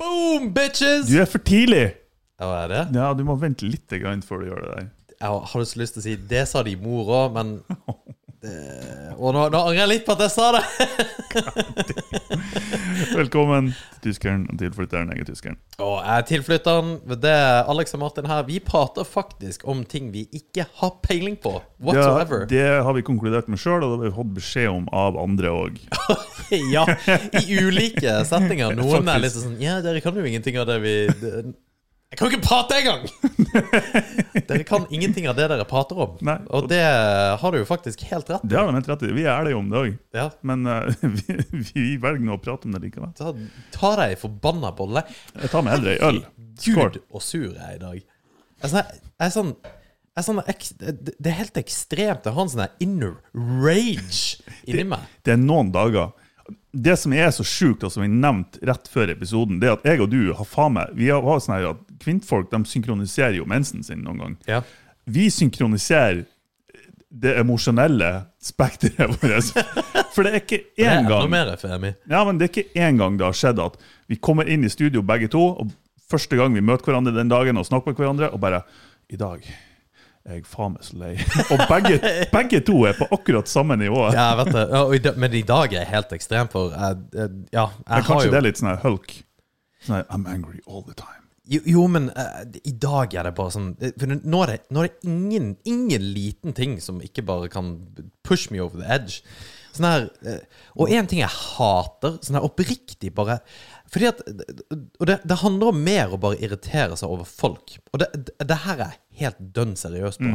Boom, bitches! Du er for tidlig! Ja, er det? Ja, du må vente litt grann før du gjør det der. Jeg har så lyst til å si Det sa de mor òg, men det, Og nå, nå angrer jeg litt på at jeg sa det! Velkommen til tyskeren og tilflytteren. Jeg er tyskeren. Og jeg er tilflytteren. Det er Alex og Martin her. Vi prater faktisk om ting vi ikke har peiling på. Ja, det har vi konkludert med sjøl, og det har vi fått beskjed om av andre òg. Ja, i ulike settinger. Noen er litt sånn Ja, dere kan jo ingenting av det vi Jeg kan jo ikke prate engang! dere kan ingenting av det dere prater om. Nei. Og det har du jo faktisk helt rett i. Det har de helt rett i. Vi er ærlige om det òg. Ja. Men uh, vi, vi velger nå å prate om det likevel. Ta, ta deg forbanna bolle. Jeg tar meg heller ei øl. Skål. Gud og sur jeg er i dag. Altså, jeg er sånn, jeg er sånn ek, det, det er helt ekstremt. Jeg har en sånn inner rage inni meg. Det er noen dager Det som er så sjukt, og som vi nevnte rett før episoden, det er at jeg og du har faen meg Vi har, har sånn her at Kvinnfolk de synkroniserer jo mensen sin noen gang. Ja. Vi synkroniserer det emosjonelle spekteret vårt. For det er ikke Det er én enda gang mer. Ja, men det er ikke én gang det har skjedd at vi kommer inn i studio begge to, og første gang vi møter hverandre den dagen og snakker med hverandre, og bare I dag er jeg faen meg så lei. Og begge, begge to er på akkurat samme nivå. Ja, vet det. Ja, men i dag er jeg helt ekstrem, for jeg, jeg, ja, jeg Men kanskje jo det er litt sånn hulk. Sånn I'm angry all the time. Jo, jo men uh, i dag er det bare sånn eh, For nå er det, nå er det ingen, ingen liten ting som ikke bare kan push me over the edge. Sånn her uh, Og en ting jeg hater, sånn her oppriktig bare Fordi at Og det, det handler om mer å bare irritere seg over folk. Og det, det, det her er jeg helt dønn seriøs på.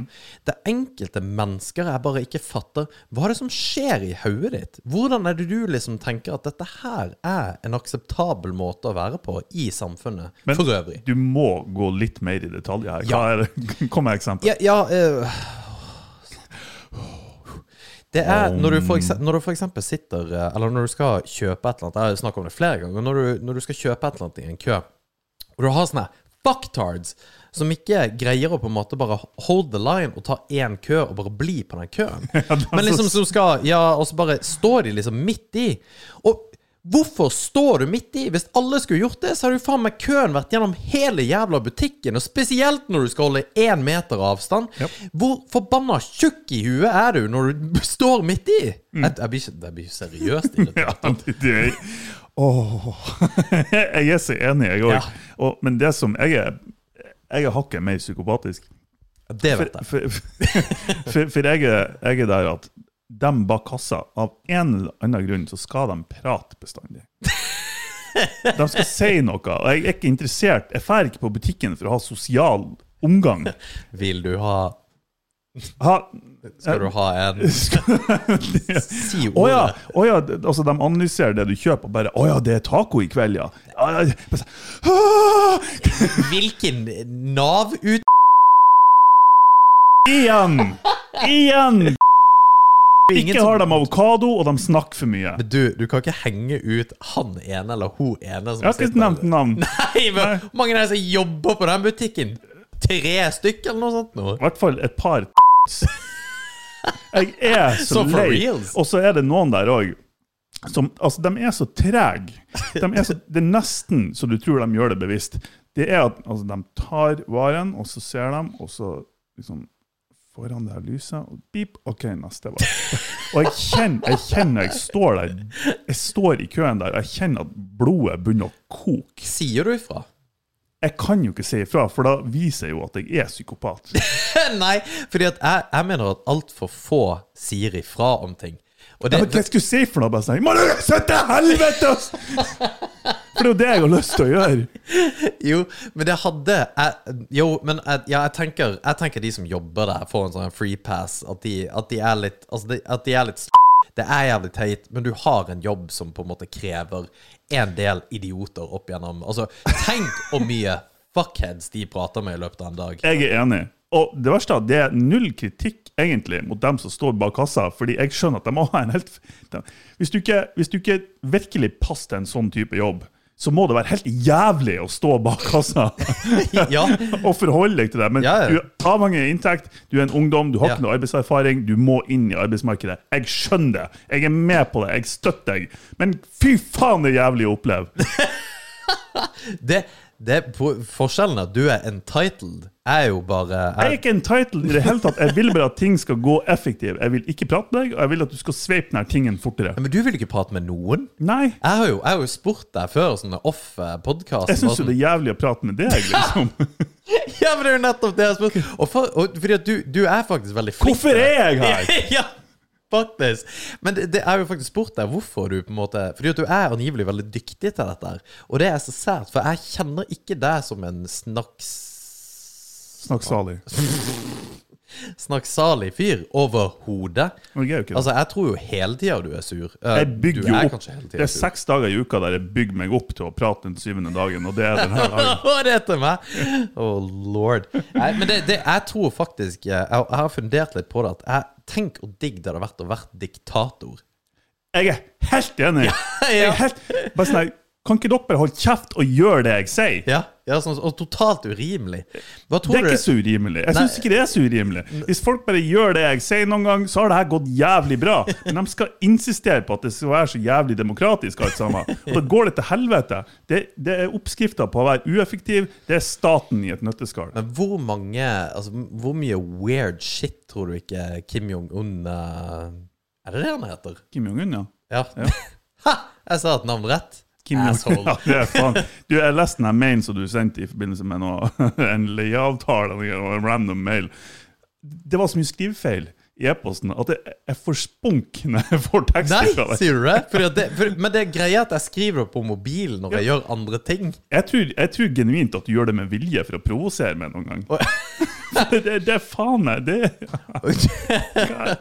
Det er enkelte mennesker jeg bare ikke fatter. Hva er det som skjer i hodet ditt? Hvordan er det du liksom tenker at dette her er en akseptabel måte å være på i samfunnet Men for øvrig? du må gå litt mer i detalj her. Hva Ja. er det? Kom med eksempel. Ja, ja eh, Det er når du, for når du for eksempel sitter eh, Eller når du skal kjøpe et eller annet Jeg har snakket om det flere ganger. Når du, når du skal kjøpe et eller annet i en kø, og du har sånne fucktards som ikke greier å på en måte bare hold the line og ta én kø og bare bli på den køen. Men liksom som skal Ja, og så bare står de liksom midt i. Og Hvorfor står du midt i? Hvis alle skulle gjort det, så hadde jo faen meg køen vært gjennom hele jævla butikken. Og spesielt når du skal holde én meter avstand. Hvor forbanna tjukk i huet er du når du står midt i? Jeg, jeg, blir ikke, jeg blir seriøst irritert. Ja, det, Åh. Jeg er så enig, jeg òg. Ja. Men det som Jeg er, jeg er hakket mer psykopatisk. Det vet jeg. for, for, for jeg, er, jeg er der at dem bak kassa, av en eller annen grunn, så skal de prate bestandig. De skal si noe, og jeg er ikke interessert. Jeg drar ikke på butikken for å ha sosial omgang. Vil du ha Ha, Skal du ha en Si Å ja, å ja, altså de analyserer det du kjøper, og bare 'Å ja, det er taco i kveld, ja'. sånn, Hvilken Nav-ut... Igjen! Igjen! Ikke har de avokado, og de snakker for mye. Men du, du kan ikke henge ut han ene eller hun ene som Jeg har ikke sitter- nevnt navn. Nei, men hvor mange er det som jobber på den butikken? Tre stykker eller noe sånt nå? I hvert fall et par Jeg er så, Så for lei. reals? Og så er det noen der òg som Altså, de er så trege. De er så, det er nesten så du tror de gjør det bevisst. Det er at altså, de tar varen, og så ser de, og så liksom får han det her lyset, og beep, OK, neste vare. Og jeg kjenner, jeg kjenner jeg står der, jeg står i køen der, og jeg kjenner at blodet begynner å koke. Sier du ifra? Jeg kan jo ikke si ifra, for da viser jeg jo at jeg er psykopat. Nei, fordi at jeg, jeg mener at altfor få sier ifra om ting. Og det, Ja, men hva skal jeg si for noe? Bare sånn, «Må du sette til helvete! Ass!» For det er jo det jeg har lyst til å gjøre. jo, men det hadde jeg, Jo, men jeg, ja, jeg, tenker, jeg tenker de som jobber der, får en sånn free pass. At de, at de er litt Altså, de, at de er litt Det er jævlig teit, men du har en jobb som på en måte krever en del idioter opp gjennom Altså, tenk hvor mye fuckheads de prater med i løpet av en dag. Jeg er enig. Og det verste er at det er null kritikk egentlig mot dem som står bak kassa, fordi jeg skjønner at de må ha en helt Hvis du ikke, hvis du ikke virkelig passer til en sånn type jobb, så må det være helt jævlig å stå bak kassa Ja. og forholde deg til det. Men Ja, ja. du er avhengig av inntekt, du er en ungdom, du har ikke noe arbeidserfaring, du må inn i arbeidsmarkedet. Jeg skjønner det. Jeg er med på det. Jeg støtter deg. Men fy faen, det er jævlig å oppleve. Det, det Forskjellen er at du er entitled, er jo bare Jeg er ikke entitled i det hele tatt. Jeg vil bare at ting skal gå effektivt. Jeg vil ikke prate med deg, og jeg vil at du skal sveipe denne tingen fortere. Men du vil ikke prate med noen? Nei. Jeg har jo, jeg har jo spurt deg før, sånne off-podkast. Jeg syns jo det er jævlig å prate med deg, liksom. Ja, men det er jo nettopp det jeg har spurt. Og, for, og fordi at du, du er faktisk veldig flink. Hvorfor er jeg her? ja, faktisk. Men det, det er jo faktisk spurt deg hvorfor du på en måte Fordi at du er angivelig veldig dyktig til dette. Og det er så sært, for jeg kjenner ikke deg som en snakks... Snakksalig. snakksalig fyr overhodet. Jeg er det. Altså, jeg tror jo hele tida du er sur. Eh, Jeg bygger jo opp Det er seks dager i uka der jeg bygger meg opp til å prate den syvende dagen, og det er denne dagen. Hva er det til meg? Oh lord. Nei, men det, det, jeg tror faktisk Jeg, jeg har fundert litt på det. At jeg Tenk hvor digg det hadde vært å være diktator. Jeg er helt enig. Jeg er helt, bare sånn, kan ikke dere holde kjeft og gjøre det jeg sier? Ja, ja sånn, Og totalt urimelig. Det er ikke så urimelig. Jeg syns ikke det er så urimelig. Hvis folk bare gjør det jeg sier noen gang, så har det her gått jævlig bra. Men de skal insistere på at det skal være så jævlig demokratisk alt sammen. Og da går det til helvete. Det, det er oppskrifta på å være ueffektiv. Det er staten i et nøtteskall. Men hvor mange Altså, hvor mye weird shit tror du ikke Kim Jong-un eh, Er det det han heter? Kim Jong-un, ja. Ja. ha! Jeg sa et navn rett. Kim Asshole. ja. Du, jeg leste den mailen som du sendte i forbindelse med noe, en leieavtale og en random mail. Det var så mye skrivefeil i e-posten at jeg, jeg får spunk når jeg får tekster fra deg. sier du det? At det for, men det er greia at jeg skriver det på mobilen når jeg gjør andre ting. Jeg tror, jeg tror genuint at du gjør det med vilje for å provosere meg noen gang. det, det er faen meg det,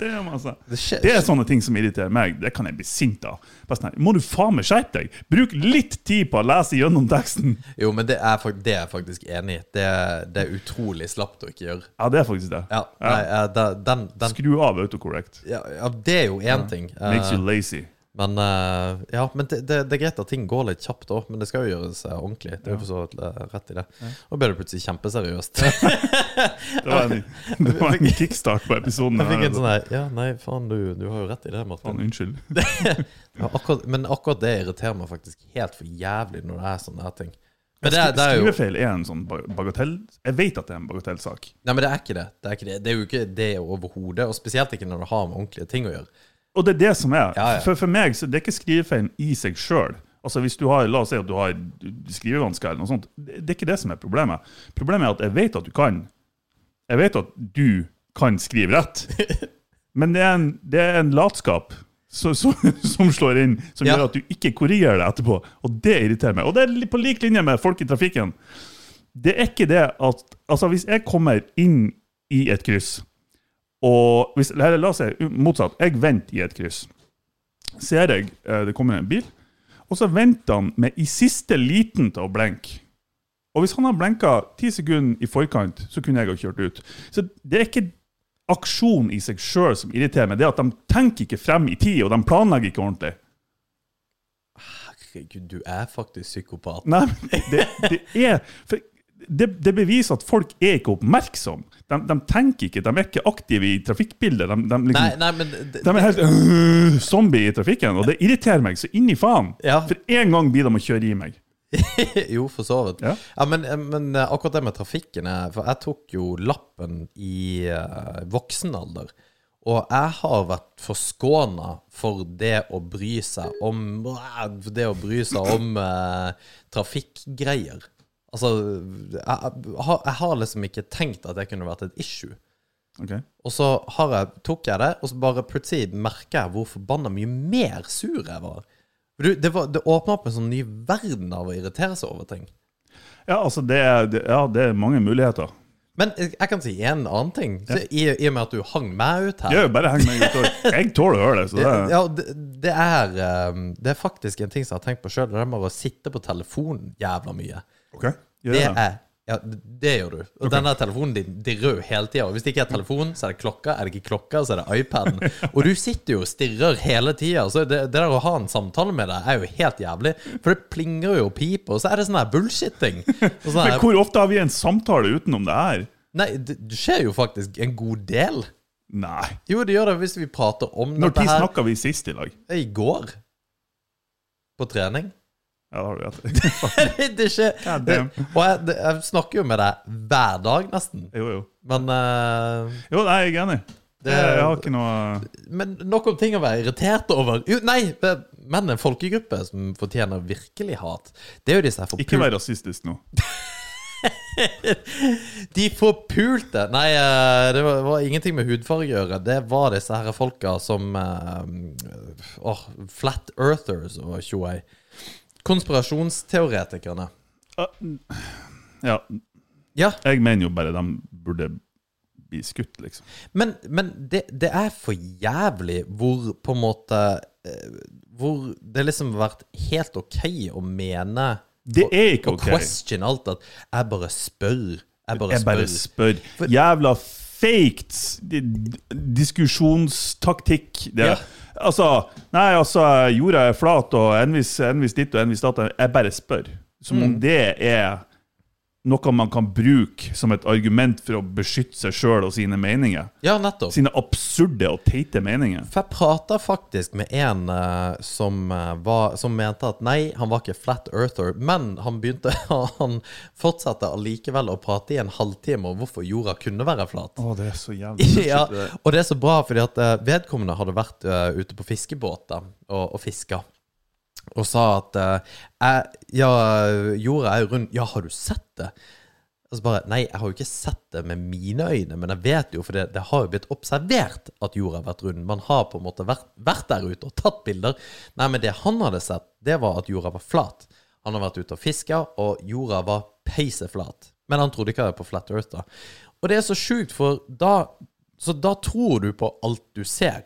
det, altså. Det er sånne ting som irriterer meg. Det kan jeg bli sint av. Sånn Må du faen meg skjerpe deg? Bruk litt tid på å lese gjennom teksten. Jo, men det er, det er jeg faktisk enig i. Det, det er utrolig slapt å ikke gjøre. Ja, det er faktisk det. Ja, nei, ja. den, den Skru av autocorrect. ja, ja, det er jo én ting. Eh, Makes you lazy. Men, uh, ja, men det, det, det er greit at ting går litt kjapt òg, men det skal jo gjøres uh, ordentlig. Det er jo for så vidt eh, rett i det. Nå ble det plutselig kjempeseriøst. Det var en, det var en kickstart på episoden. Jeg fikk en altså. sånn her Ja, nei, faen, du, du har jo rett i det, Martin. Faen, unnskyld. Ja, akkurat, men akkurat det irriterer meg faktisk helt for jævlig når det er sånne her ting. Men det, det er jo Skrivefeil er en sånn bagatell... Jeg vet at det er en bagatellsak. Nei, men det er ikke det. Det er, ikke det. Det er jo ikke det overhodet. Og spesielt ikke når det har med ordentlige ting å gjøre. Og det er det som er. Ja, ja. For, for meg så det er ikke skrivefeilen i seg sjøl. Altså hvis du har, La oss si at du har skrivevansker eller noe sånt. Det det er ikke det som er problemet. Problemet er at jeg vet at du kan. Jeg vet at du kan skrive rett. Men det er en, det er en latskap så, så, som slår inn, som Ja. gjør at du ikke korrigerer det etterpå. Og det irriterer meg. Og det er på lik linje med folk i trafikken. Det er ikke det at Altså, hvis jeg kommer inn i et kryss og hvis, eller la oss si motsatt. Jeg venter i et kryss. Ser jeg eh, det kommer en bil, og så venter han med i siste liten til å blenke. Og hvis han har blenka ti sekunder i forkant, så kunne jeg ha kjørt ut. Så det er ikke aksjon i seg sjøl som irriterer meg, det er at de tenker ikke frem i tid, og de planlegger ikke ordentlig. Herregud, du er faktisk psykopat. Nei, det, det er for det, det beviser at folk er ikke oppmerksomme. De, de tenker ikke, de er ikke aktive i trafikkbildet. De, de, liksom, Nei, nei, men De er helt øh, zombie i trafikken, og det irriterer meg så inn i faen. Ja. For en gang blir de å kjøre i meg. Jo, for så vidt. Ja. Ja, men, men eh, akkurat det med trafikken For jeg tok jo lappen i uh, voksen alder. Og jeg har vært forskåna for det å bry seg om det å bry seg om uh, trafikkgreier. Altså, jeg, jeg, har, jeg har liksom ikke tenkt at det kunne vært et issue. Ok? Og så har jeg, tok jeg det, og så bare plutselig merker jeg hvor forbanna mye mer sur jeg var. Du, det, var det åpna opp en sånn ny verden av å irritere seg over ting. Ja, altså, det er, det, ja, det er mange muligheter. Men jeg kan si en annen ting. Så i, I og med at du hang meg ut her Ja, bare heng meg ut. Jeg tåler å høre det. Så det ja, det, er, eh, det er faktisk en ting som jeg har tenkt på sjøl. Det er med å sitte på telefonen jævla mye. Ok, gjør Det er ja, det gjør du. Og denne telefonen din dirrer jo hele tida. Hvis det ikke er telefonen, så er det klokka. Er det ikke klokka, så er det iPaden. Og du sitter jo og stirrer hele tida. Så det, det der å ha en samtale med deg er jo helt jævlig. For det plinger jo og piper, og så er det sånn her bullshitting. Sånn Men hvor ofte har vi en samtale utenom det her? nei, det, det skjer jo faktisk en god del. Nei. Jo, det gjør det hvis vi prater om Når dette tid Når snakka vi sist i lag? i går. På trening. Ja, det har du rett i. det er ikke. Og jeg, jeg snakker jo med deg hver dag, nesten. Jo, jo. Men, uh, Jo, nei, jeg er enig. Det- Jeg, har ikke noe men nok om ting å være irritert over. Jo, nei, men en folkegruppe som fortjener virkelig hat, det er jo disse her Ikke forpul... vær rasistisk nå. De forpulte Nei, eh, det var, var ingenting med hudfarge å gjøre. Det var disse her folka som uh, oh, Flat Earthers og tjoei. Konspirasjonsteoretikerne. Ah, Ja, Ja, jeg mener jo bare de burde bli skutt, liksom. men, men det, det er for jævlig hvor på en måte eh, Hvor det liksom har vært helt OK å mene Det er ikke og ok. question alt at Jeg bare spør. Jeg bare Jeg spør. bare spør. Jævla faked diskusjonstaktikk. Det, Ja. Altså, nei, altså, jorda er flat, og envis, envis ditt og envis datt. Jeg bare spør. Som Mm. om det er noe man kan bruke som et argument for å beskytte seg sjøl og sine meninger. Ja, nettopp. Sine absurde og teite meninger. For jeg prata faktisk med en uh, som, eh, var, som mente at nei, han var ikke flat earther, men han begynte Han fortsatte allikevel å prate i en halvtime om hvorfor jorda kunne være flat. Å, det er så jævlig Ja, og det er så bra, fordi at eh, vedkommende hadde vært uh, ute på fiskebåt og, og fiska. Og sa at eh, jeg, Ja, jorda er rund. Ja, har du sett det? Og så bare Nei, jeg har jo ikke sett det med mine øyne, men jeg vet jo, for det, det har jo blitt observert at jorda har vært rund. Man har på en måte vært, vært der ute og tatt bilder. Nei, men det han hadde sett, det var at jorda var flat. Han har vært ute og fiska, og jorda var peiseflat. Men han trodde ikke på Flat Earth, da. Og det er så sjukt, for da Så da tror du på alt du ser.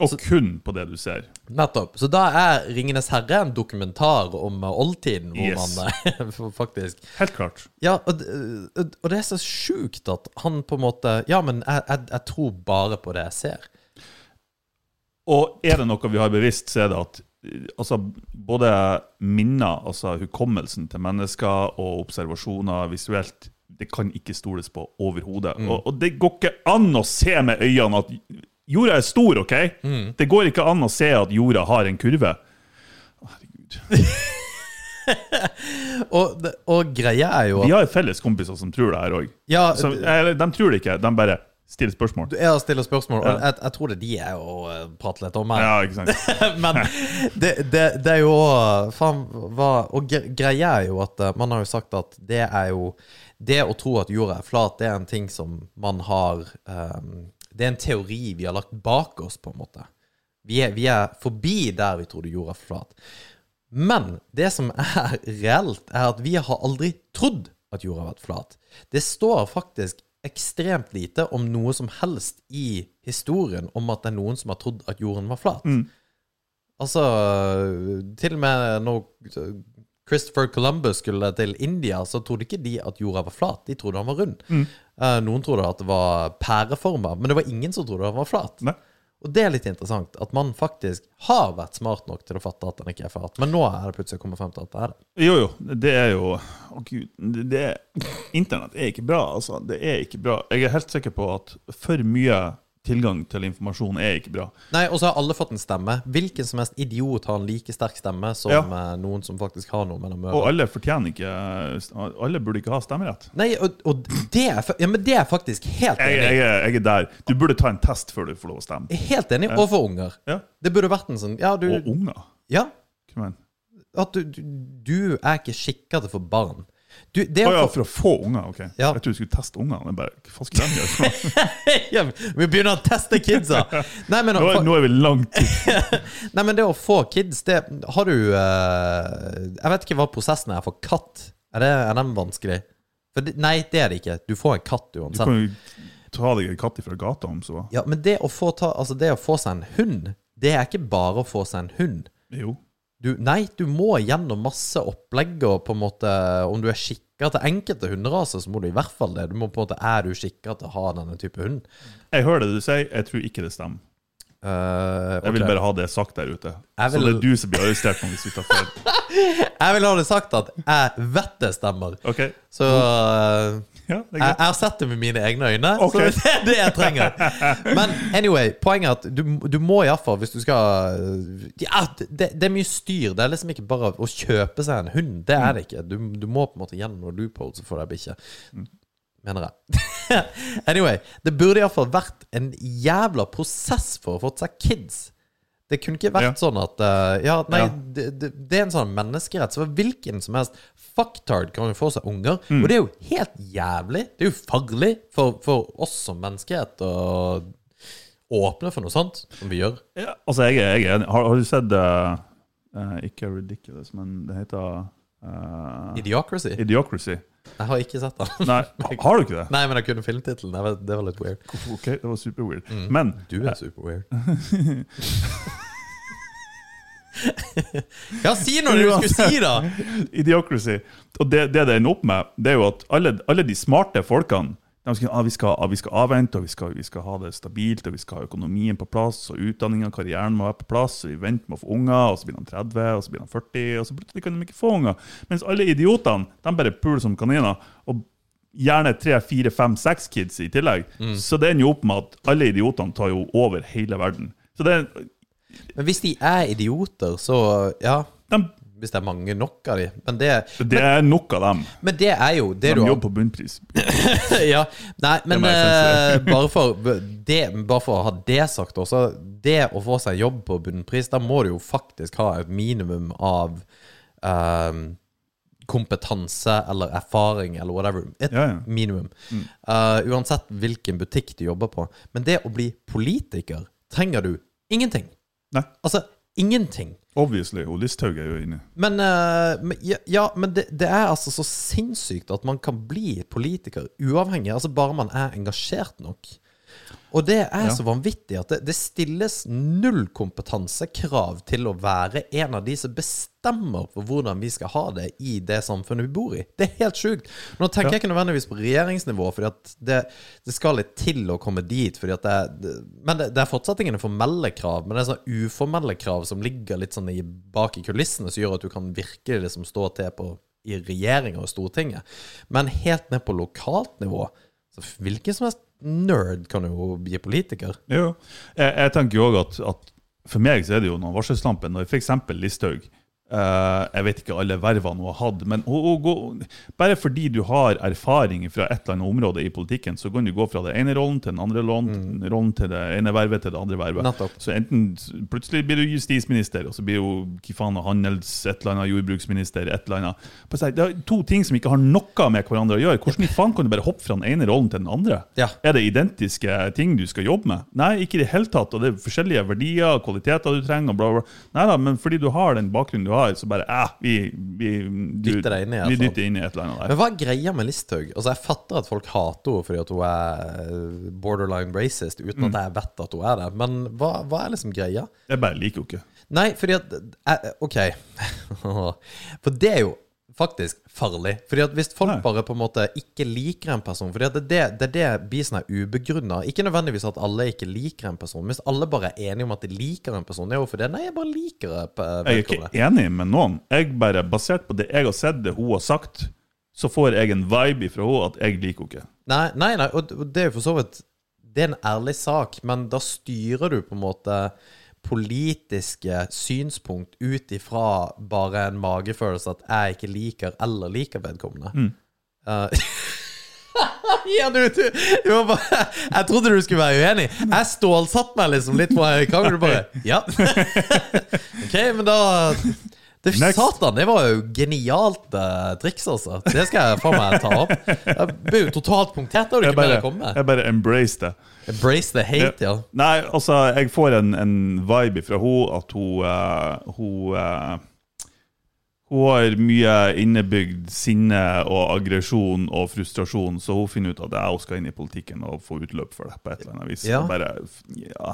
Og kun på det du ser. Nettopp. Så da er 'Ringenes herre' en dokumentar om eh, oldtiden, hvor Yes. man eh, faktisk Helt klart. Ja, og, d- og det er så sjukt at han på en måte Ja, men jeg, jeg, jeg tror bare på det jeg ser. Og er det noe vi har bevisst, så er det at eh, altså, både minner, altså hukommelsen til mennesker og observasjoner visuelt, det kan ikke stoles på overhodet. Og, og det går ikke an å se med øynene at jorda er stor, OK? Det går ikke an å se at jorda har en kurve. Herregud. Og, og greia er jo Vi at har felles kompiser som tror det her òg. Ja, de tror det ikke, de bare stiller spørsmål. du er og stiller spørsmål, og jeg, jeg tror det er de jeg å eh, prate litt om her. Ja, ikke sant? Men det, det, det er jo Faen, hva Og gre- greia er jo at eh, man har jo sagt at det er jo Det å tro at jorda er flat, det er en ting som man har ehm, Det er en teori vi har lagt bak oss, på en måte. Vi er, vi er forbi der vi trodde jorda var flat. Men det som er reelt, er at vi har aldri trodd at jorda har vært flat. Det står faktisk ekstremt lite om noe som helst i historien om at det er noen som har trodd at jorden var flat. Altså, til og med når Christopher Columbus skulle til India, så trodde ikke de at jorda var flat. De trodde han var rund. Eh, noen trodde at det var pæreforma, men det var ingen som trodde det var flat. Nei. Og det er litt interessant, at man faktisk har vært smart nok til å fatte at den ikke er flat. Men nå er det plutselig kommet frem til at det er det. Jo, jo. Det er jo Å, gud. Det, det, internett er ikke bra, altså. Det er ikke bra. Jeg er helt sikker på at for mye tilgang til informasjon er ikke bra. Nei, Og så har alle fått en stemme. Hvilken som helst idiot har en like sterk stemme som Ja. eh, noen som faktisk har noe mellom Og alle fortjener ikke Alle burde ikke ha stemmerett. Nei, og, og det, er, ja, men det er faktisk helt enig. jeg, er- jeg er der. Du burde ta en test før du får lov å stemme. Helt enig. Og for unger. Ja. Det burde vært en sånn Ja, du Og unger. Ja. At du, du, du er ikke skikka til å få barn. Du, det å ja, for å få unger? ok. Ja. Jeg trodde du skulle teste ungene. Men bare, Hva skal de gjøre? ja, Vi begynner å teste kidsa! Nei, men, Nå, er- nå er vi langt nei, men det å få kids, det Har du uh, Jeg vet ikke hva prosessen er for katt. Er, det, er den vanskelig? Det, nei, det er det ikke. Du får en katt uansett. Du kan jo ta deg en katt fra gata om så. Ja, Men det å, få ta, altså det å få seg en hund, det er ikke bare å få seg en hund. Jo. Du, nei, du må gjennom masse opplegg og på en måte Om du er skikka til enkelte hunderaser, så må du i hvert fall det. Du må på en måte Er du skikka til å ha denne type hund? Jeg hører det du sier, jeg tror ikke det stemmer. Eh, Jeg vil bare ha det sagt der ute. Vil... Så det er du som blir arrestert nå hvis vi tar feil. Jeg vil ha det sagt at jeg vet det stemmer. Okay. Så eh, ja, jeg, jeg har sett det med mine egne øyne, okay. så det er det jeg trenger. Men anyway, poenget er at du, du må iallfall, hvis du skal ja, det, det er mye styr. Det er liksom ikke bare å kjøpe seg en hund. Det er det ikke. Du, du må på en måte gjennom noen loopholes for deg bikkje. Mener jeg. anyway, det burde iallfall vært en jævla prosess for å få seg kids. Det kunne ikke vært Ja. sånn at eh, Ja, nei, Ja. Det, det, det er en sånn menneskerett. Så hvilken som helst fucktard kan jo få seg unger. Mm. Og det er jo helt jævlig. Det er jo farlig for, for oss som menneskehet å åpne for noe sånt, som vi gjør. Ja, altså, jeg er, jeg er enig. Har, har du sett uh, Ikke Ridiculous, men det heter uh, Idiocracy. Idiocracy. Jeg har ikke sett den. Nei, har du ikke det? Nei, men jeg kunne filmtittelen. Det var litt weird. Ok, det var super weird. Mm. Men Du er super weird. ja, si noe du skulle si, da! Idiocracy. Og det, det det ender opp med, det er jo at alle, alle de smarte folkene de skal, ah, vi, skal, ah, vi skal avvente, og vi skal, vi skal ha det stabilt, og vi skal ha økonomien på plass, og utdanninga og karrieren må være på plass, og vi venter med å få unger, og så blir de 30, og så blir de 40, og så plutselig kan de ikke få unger. Mens alle idiotene, de bare puler som kaniner. og Gjerne tre, fire, fem, seks kids i tillegg. Så det ender jo opp med at alle idiotene tar jo over hele verden. Så det, Men hvis de er idioter, så Ja, de, hvis det er mange nok av de. Men det, det er nok av dem. men det er jo det De du har jobber på bunnpris. ja, nei, men eh, bare, for, det, bare for å ha det sagt også Det å få seg jobb på bunnpris, da må du jo faktisk ha et minimum av um, kompetanse eller erfaring eller whatever. Et Ja, ja. minimum. Uh, uansett hvilken butikk du jobber på. Men det å bli politiker trenger du ingenting. Nei. Altså ingenting. Obviously. Og Listhaug er jo inne. Men, uh, ja, ja, men det, det er altså så sinnssykt at man kan bli politiker uavhengig, altså bare man er engasjert nok. Og det er Ja. så vanvittig at det, det stilles null kompetansekrav til å være en av de som bestemmer for hvordan vi skal ha det i det samfunnet vi bor i. Det er helt sjukt. Nå tenker Ja. jeg ikke nødvendigvis på regjeringsnivå, for det, det skal litt til å komme dit. Det, det, men det, det er fortsatt ingen formelle krav, men det er sånne uformelle krav som ligger litt sånn i, bak i kulissene, som gjør at du kan virkelig liksom stå til på i regjeringa og Stortinget. Men helt ned på lokalt nivå så Hvilken som helst nerd kan jo bli politiker. Jo. Jeg, jeg tenker jo òg at, at for meg så er det jo noen varselslamper når f.eks. Listhaug eh, Jeg vet ikke alle vervene hun har hatt, men å, å gå, bare fordi du har erfaring fra et eller annet område i politikken, så kan du gå fra den ene rollen til den andre rollen, rollen til det ene vervet til det andre vervet. Nettopp. Så enten plutselig blir du justisminister, og så blir hun hva faen, handels, et eller annet, jordbruksminister, et eller annet. Det er to ting som ikke har noe med hverandre å gjøre. Hvordan i faen kan du bare hoppe fra den ene rollen til den andre? Ja. Er det identiske ting du skal jobbe med? Nei, ikke i det hele tatt. Og det er forskjellige verdier og kvaliteter du trenger. og bla, bla. Nei da, men fordi du har den bakgrunnen du har, så bare eh, vi, vi, du, Dytter deg inn i et vi dytter inn i et eller annet der. Men hva er greia med Listhaug? Altså, jeg fatter at folk hater henne fordi at hun er borderline racist, uten at jeg vet at hun er det. Men hva, hva er liksom greia? Jeg bare liker henne ikke. Nei, fordi at eh, Ok. For det er jo faktisk farlig. Fordi at hvis folk Nei. bare på en måte ikke liker en person Fordi at det, er det, det er det blir er ubegrunna. Ikke nødvendigvis at alle ikke liker en person. Hvis alle bare er enige om at de liker en person, det er jo fordi Nei, jeg bare liker det. Jeg er ikke enig med noen. Jeg bare, Basert på det jeg har sett, det hun har sagt, så får jeg en vibe ifra henne at jeg liker henne ikke. Nei, nei, nei, og det er jo for så vidt Det er en ærlig sak, men da styrer du på en måte politiske synspunkt ut ifra bare en magefølelse at jeg ikke liker eller liker vedkommende. Eh, ja, du, du, du bare, Jeg trodde du skulle være uenig. Jeg stålsatte meg liksom litt på kan Du bare Ja. OK, men da det, Satan, det var jo genialt uh, triks, altså. Det skal jeg faen meg ta opp. Jeg ble jo totalt punktert da du ikke bare, kom med. jeg bare embrace det. Embrace the hate, ja. Nei, altså, jeg får en, en vibe fra henne at hun uh, Hun uh, hun har mye innebygd sinne og aggresjon og frustrasjon, så hun finner ut at jeg også skal inn i politikken og få utløp for det. på et eller annet vis. Ja. Bare, ja.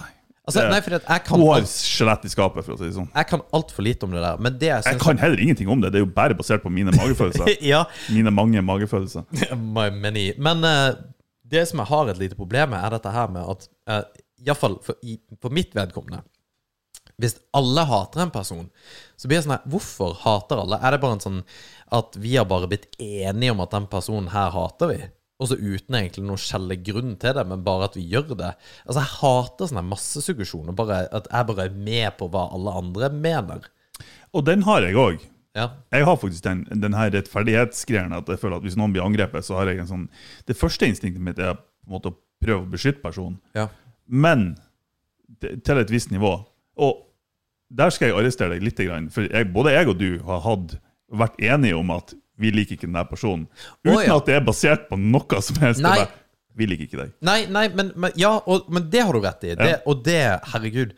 Altså, nei, for jeg kan, Hun har skjelett i skapet, for å si det sånn. jeg kan altfor lite om det der. Men det jeg Jeg kan heller ingenting om det. Det er jo bare basert på mine magefølelser. Ja, Mine mange magefølelser. my many. Men eh, det som jeg har et lite problem med, er dette her med at uh, iallfall for, i- for mitt vedkommende Hvis alle hater en person, så blir det sånn her Hvorfor hater alle? Er det bare en sånn at vi har bare blitt enige om at den personen her hater vi? Og så uten egentlig noen skjellig grunn til det, men bare at vi gjør det. Altså, jeg hater sånn massesuggesjon, og at jeg bare er med på hva alle andre mener. Og den har jeg òg. Ja. Jeg har faktisk den, den her rettferdighetsgreien at jeg føler at hvis noen blir angrepet, så har jeg en sånn Det første instinktet mitt er på en måte å prøve å beskytte personen, ja. men til et visst nivå. Og der skal jeg arrestere deg litt, for jeg, både jeg og du har hatt, vært enige om at vi liker ikke den der personen. Uten ja. at det er basert på noe som helst. Nei. Vi liker ikke deg. Nei, nei, men, men Ja, og, men det har du rett i. Det. Og det, herregud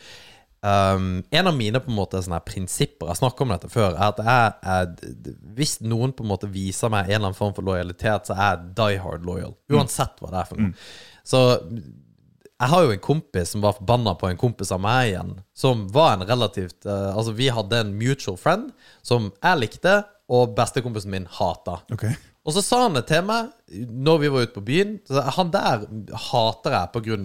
um, En av mine på en måte sånne prinsipper Jeg snakket om dette før, er at jeg, jeg, Hvis noen på en måte viser meg en eller annen form for lojalitet, så er jeg die hard loyal. Uansett hva det er for noe. Så jeg har jo en kompis som var forbanna på en kompis av meg igjen, som var en relativt uh, Altså, vi hadde en mutual friend som jeg likte, og bestekompisen min hata. Og så sa han det til meg når vi var ute på byen. Så han der hater jeg pga.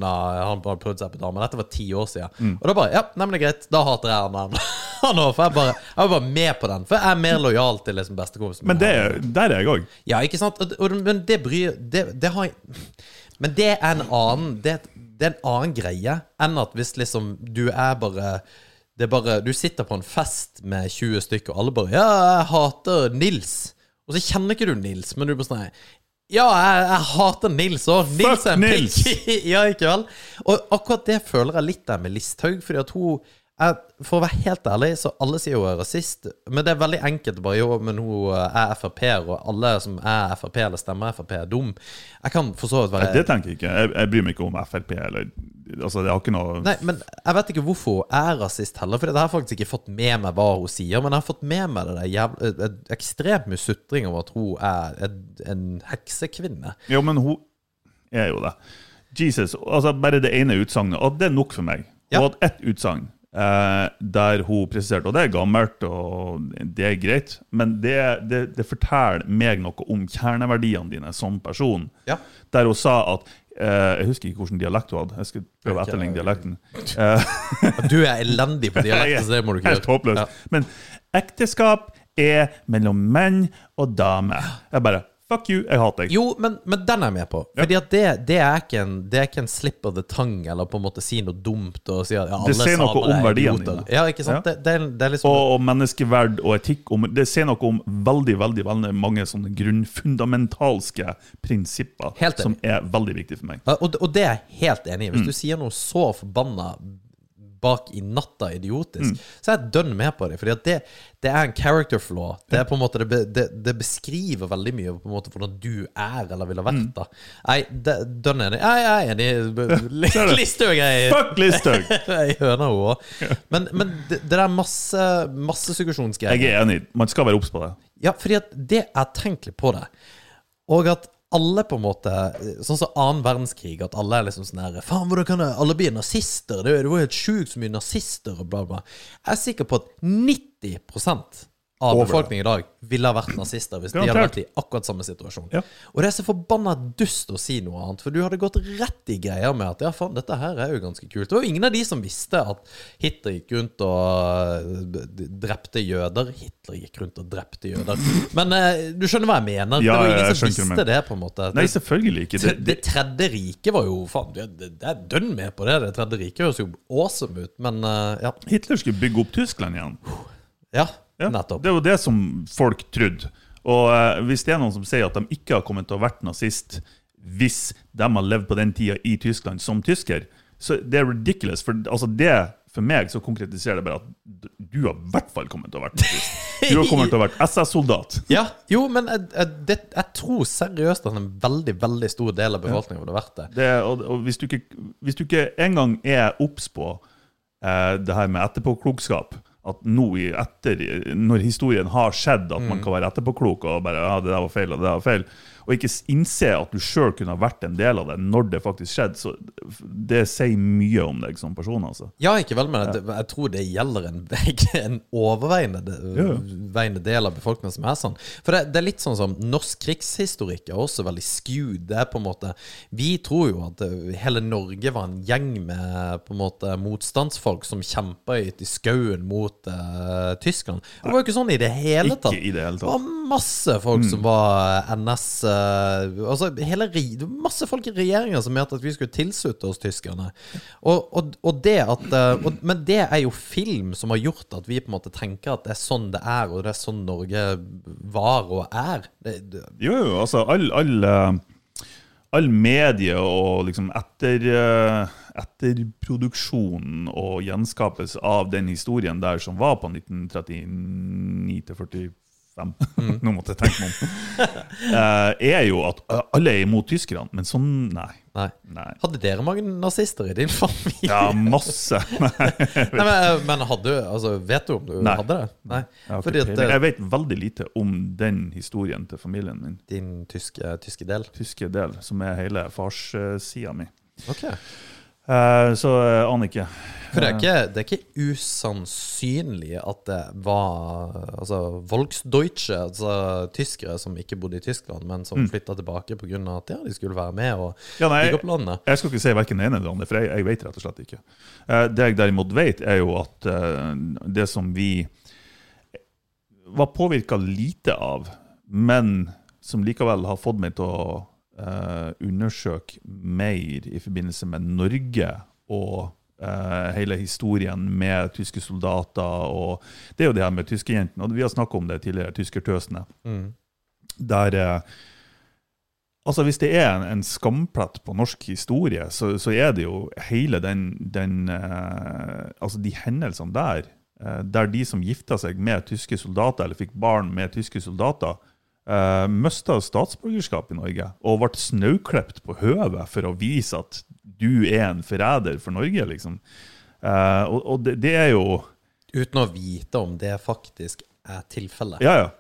han bare prøvde seg på dame. Dette var ti år siden. Og da bare Ja, nei, men det er greit. Da hater jeg han. han. også, for jeg, bare, jeg var bare med på den. For jeg er mer lojal til liksom bestekompisen. Men det, er- der er jeg òg. Ja, ikke sant? Men det bryr det, det har Men det er en annen det, det er en annen greie enn at hvis liksom du er bare det er bare, Du sitter på en fest med 20 stykker, og alle bare 'Ja, jeg hater Nils'. Og så kjenner ikke du Nils, men du bare sånn Ja, jeg, jeg hater Nils òg. Nils er en pikk. ja, ikke vel? Og akkurat det føler jeg litt der med Listhaug, fordi at hun For å være helt ærlig, så alle sier hun er rasist, men det er veldig enkelt bare Jo, men hun er Frp-er, og alle som er Frp eller stemmer Frp, er dum. Jeg kan for så vidt være Det tenker jeg ikke. Jeg, jeg bryr meg ikke om Frp eller Altså, det har ikke noe Nei, men jeg vet ikke hvorfor hun er rasist heller. For jeg har faktisk ikke fått med meg hva hun sier. Men jeg har fått med meg det der jævla Ekstremt mye sutring om at hun er en, heksekvinne. Jo, men hun er jo det. Jesus, altså Bare det ene utsagnet, og det er nok for meg. Ja. Hun hadde ett utsagn eh, der hun presiserte, og det er gammelt, og det er greit, men det, det, det forteller meg noe om kjerneverdiene dine som person. Ja. Der hun sa at eh, Jeg husker ikke hvilken dialekt hun hadde. Jeg skal prøve å etterligne dialekten. Eh, Du er elendig på dialekt, så det må du ikke håpløst. Ja. Men ekteskap er mellom menn og damer. Jeg bare Fuck you, jeg hater deg. Jo, men, men den er jeg med på. Fordi at det, det, er ikke en, det er ikke en slip of the tongue, eller på en måte si noe dumt og si at ja, alle Det sier noe om verdien verdiene dine. Ja, ikke sant? Ja. Det, det, er, det er liksom og, og menneskeverd og etikk. Om, det sier noe om veldig veldig, veldig mange sånne grunnfundamentalske prinsipper som er veldig viktige for meg. Og, og det er jeg helt enig i. Mm. Hvis du sier noe så forbanna bak i natta idiotisk, Mm. så er jeg dønn med på det. Fordi det, det er en character flaw. Det er på en måte Det, det, det beskriver veldig mye på en måte hvordan du er eller ville vært. Mm. da Nei, dønn enig. Jeg er enig. Listhaug er Fuck Listhaug! Jeg høner henne òg. Men, men det, det der masse massesuggesjonsgreier Jeg er enig. Man skal være obs på det. ja, fordi at det Jeg tenkelig på det. Og at alle på en måte Sånn som annen verdenskrig, at alle er liksom sånn her Faen, hvordan kan alle bli nazister? Det var jo helt sjukt så mye nazister og bla, bla. Jeg er sikker på at 90 av befolkningen i dag ville ha vært nazister hvis de hadde vært i akkurat samme situasjon. Ja. Og det er så forbanna dust å si noe annet, for du hadde gått rett i greia med at ja, faen, dette her er jo ganske kult. Det var jo ingen av de som visste at Hitler gikk rundt og øh, drepte jøder. Hitler gikk rundt og drepte jøder. Men eh, du skjønner hva jeg mener? Ja, det var jeg ingen som visste det, på en måte. Nei, selvfølgelig ikke. det, Det, det tredje riket var jo Faen, det, det, det er dønn med på det. Det tredje riket høres jo awesome ut, men eh, ja. Hitler skulle bygge opp Tyskland igjen. ja. Ja, Nettopp. Det er jo det som folk trodde. Og eh, hvis det er noen som sier at de ikke har kommet til å vært nazist hvis de har levd på den tida i Tyskland som tysker, så det er ridiculous. For altså det, for meg så konkretiserer det bare at du har i hvert fall kommet til å være nazist. Du har kommet til å være SS-soldat. Ja, jo, men jeg, jeg, det, jeg tror seriøst at en veldig veldig stor del av befolkningen ville vært det. Det, og, og hvis, du ikke, hvis du ikke engang er obs på eh, det her med etterpåklokskap at nå i etter, når historien har skjedd, at man kan være etterpåklok og bare ja, det der var feil, og det der var feil. Og ikke innse at du sjøl kunne ha vært en del av det når det faktisk skjedde, så det sier mye om deg som person. altså. Ja, ikke vel, men jeg, jeg tror det gjelder en, en overveiende Ja, del av befolkningen som er sånn. For det, det er litt sånn som norsk krigshistorikk er også veldig skewed. Det er på en måte Vi tror jo at eh, hele Norge var en gjeng med på en måte motstandsfolk som kjempa i i skauen mot uh, Tyskland. Det var jo ikke sånn i det hele tatt. Ikke i det hele tatt. Det var masse folk som var NS Altså hele Masse folk i regjeringa som mente at vi skulle tilslutte oss tyskerne. Og, og, og det at eh, og, Men det er jo film som har gjort at vi på en måte tenker at det er sånn det er, og det er sånn Norge var og er. Det, det, Jo, jo, altså all, all, eh, all medie og liksom etter, eh, etterproduksjon og gjenskapelse av den historien der som var på 1939 til 45 Nå måtte jeg tenke meg om. uh, er jo at eh, alle er imot tyskerne, men sånn Nei. nei. nei. Hadde dere mange nazister i din familie? Ja, masse. Nei, Nei, men, eh, men hadde altså, Vet du om du Nei. hadde det? Nei. jeg, Fordi at jeg vet veldig lite om den historien til familien min. din tyske, tyske del Tyske del, som er hele farssida mi. Ok. Eh, så jeg aner ikke. For det er, ikke, det er ikke usannsynlig at det var altså, Volksdeutsche, altså tyskere som ikke bodde i Tyskland, men som Mm. flytta tilbake pga. at ja, de skulle være med og Ja, nei, bygge opp landet. Jeg skal ikke si verken det ene eller det andre, for jeg, jeg vet rett og slett ikke. Eh, det jeg derimot vet, er jo at eh, det som vi var påvirka lite av, men som likevel har fått meg til å eh, undersøke mer i forbindelse med Norge og eh, hele historien med tyske soldater. og Det er jo det her med tyskerjentene, og vi har snakka om det tidligere, tyskertøsene. Mm. Der eh, Altså Hvis det er en, en skamplett på norsk historie, så, så er det jo hele den, den eh, Altså de hendelsene der, eh, der de som gifta seg med tyske soldater, eller fikk barn med tyske soldater, uh, mista statsborgerskap i Norge og ble snauklipt på høvet for å vise at du er en forræder for Norge, liksom. Uh, og og det, det er jo Uten å vite om det faktisk er tilfellet. Ja, ja.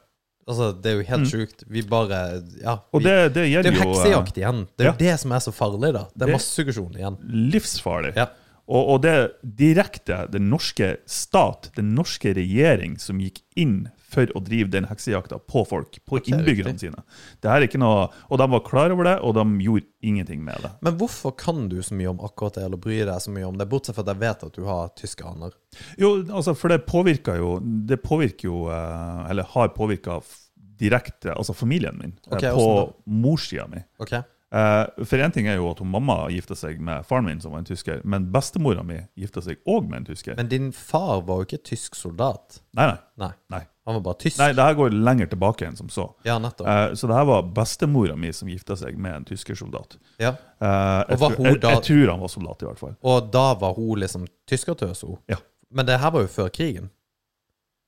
Altså, det er jo helt sjukt. Vi bare Ja. Vi, det, det det er jo eh, heksejakt igjen. Det er jo ja. det som er så farlig, da. Det er massesuggesjon igjen. livsfarlig. Ja. Og, og det direkte den norske stat, den norske regjering, som gikk inn for å drive den heksejakta på folk, på innbyggerne sine. Det her er ikke noe, Og de var klar over det, og de gjorde ingenting med det. Men hvorfor kan du så mye om akkurat det, eller bryr deg så mye om det, bortsett fra at jeg vet at du har tyske aner? Jo, altså, for det påvirker jo Det påvirker jo eh, Eller har påvirka direkte altså familien min, okay, Ok, på morssida mi. Ok? Eh, For én ting er jo at hun mamma gifta seg med faren min, som var en tysker, men bestemora mi gifta seg òg med en tysker. Men din far var jo ikke tysk soldat. Nei, nei. Nei. nei. Han var bare tysk. Nei, det her går lenger tilbake enn som så. Ja, nettopp. Eh, så det her var bestemora mi som gifta seg med en tyskersoldat. Ja. Eh, jeg, tror- jeg, jeg tror han var soldat, i hvert fall. Og da var hun liksom tyskertøs. Ja. Men det her var jo før krigen.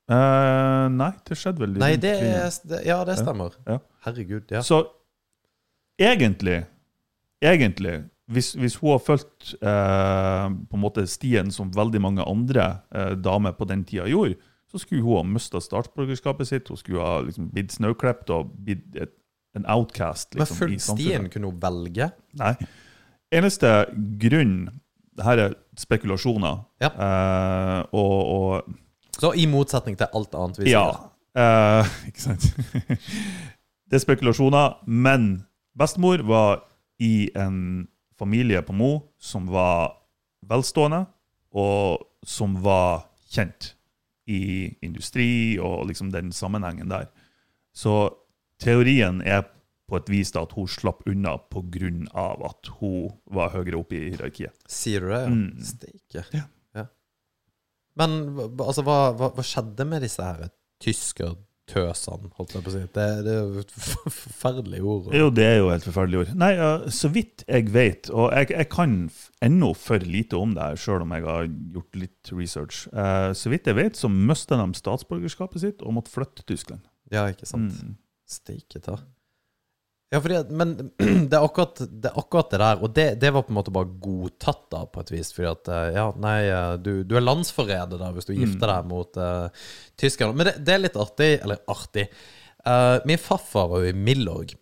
Eh, nei, det skjedde vel Nei, det, det Ja, det stemmer. Ja. Herregud, ja. Så egentlig, egentlig hvis, hvis hun har fulgt eh, på en måte stien som veldig mange andre eh, damer på den tida gjorde, så skulle hun ha mista statsborgerskapet sitt, hun skulle ha liksom, blitt snauklipt og blitt en outcast. Liksom, Men fulgt stien kunne hun velge. Nei. Eneste grunn dette her er spekulasjoner. Ja. Eh, og, og Så i motsetning til alt annet vi Ja. sier. eh, ikke sant? det er spekulasjoner, men bestemor var i en familie på Mo som var velstående, og som var kjent i industri og liksom den sammenhengen der. Så teorien er på et vis da at hun slapp unna pga. at hun var høyere oppe i hierarkiet. Sier du det? Ja. Mm. Steike. Ja. Ja. Men altså, hva, hva, hva skjedde med disse her tyskertøsene, holdt jeg på å si? Det, det er jo et forferdelig ord. Jo, det er jo et forferdelig ord. Nei, så vidt jeg vet, og jeg, jeg kan ennå for lite om det sjøl om jeg har gjort litt research. Eh, så vidt jeg vet, så mista de statsborgerskapet sitt og måtte flytte til Tyskland. Ja, ikke sant? Mm. Steike ta. Ja, fordi men det er, akkurat, det er akkurat det der, og det, det var på en måte bare godtatt da, på et vis. Fordi at, eh, ja, nei, eh, du, du er landsforræder der hvis du gifter deg mot uh, tyskerne. Men det, det er litt artig, eller artig. Uh, min farfar var jo i Milorg.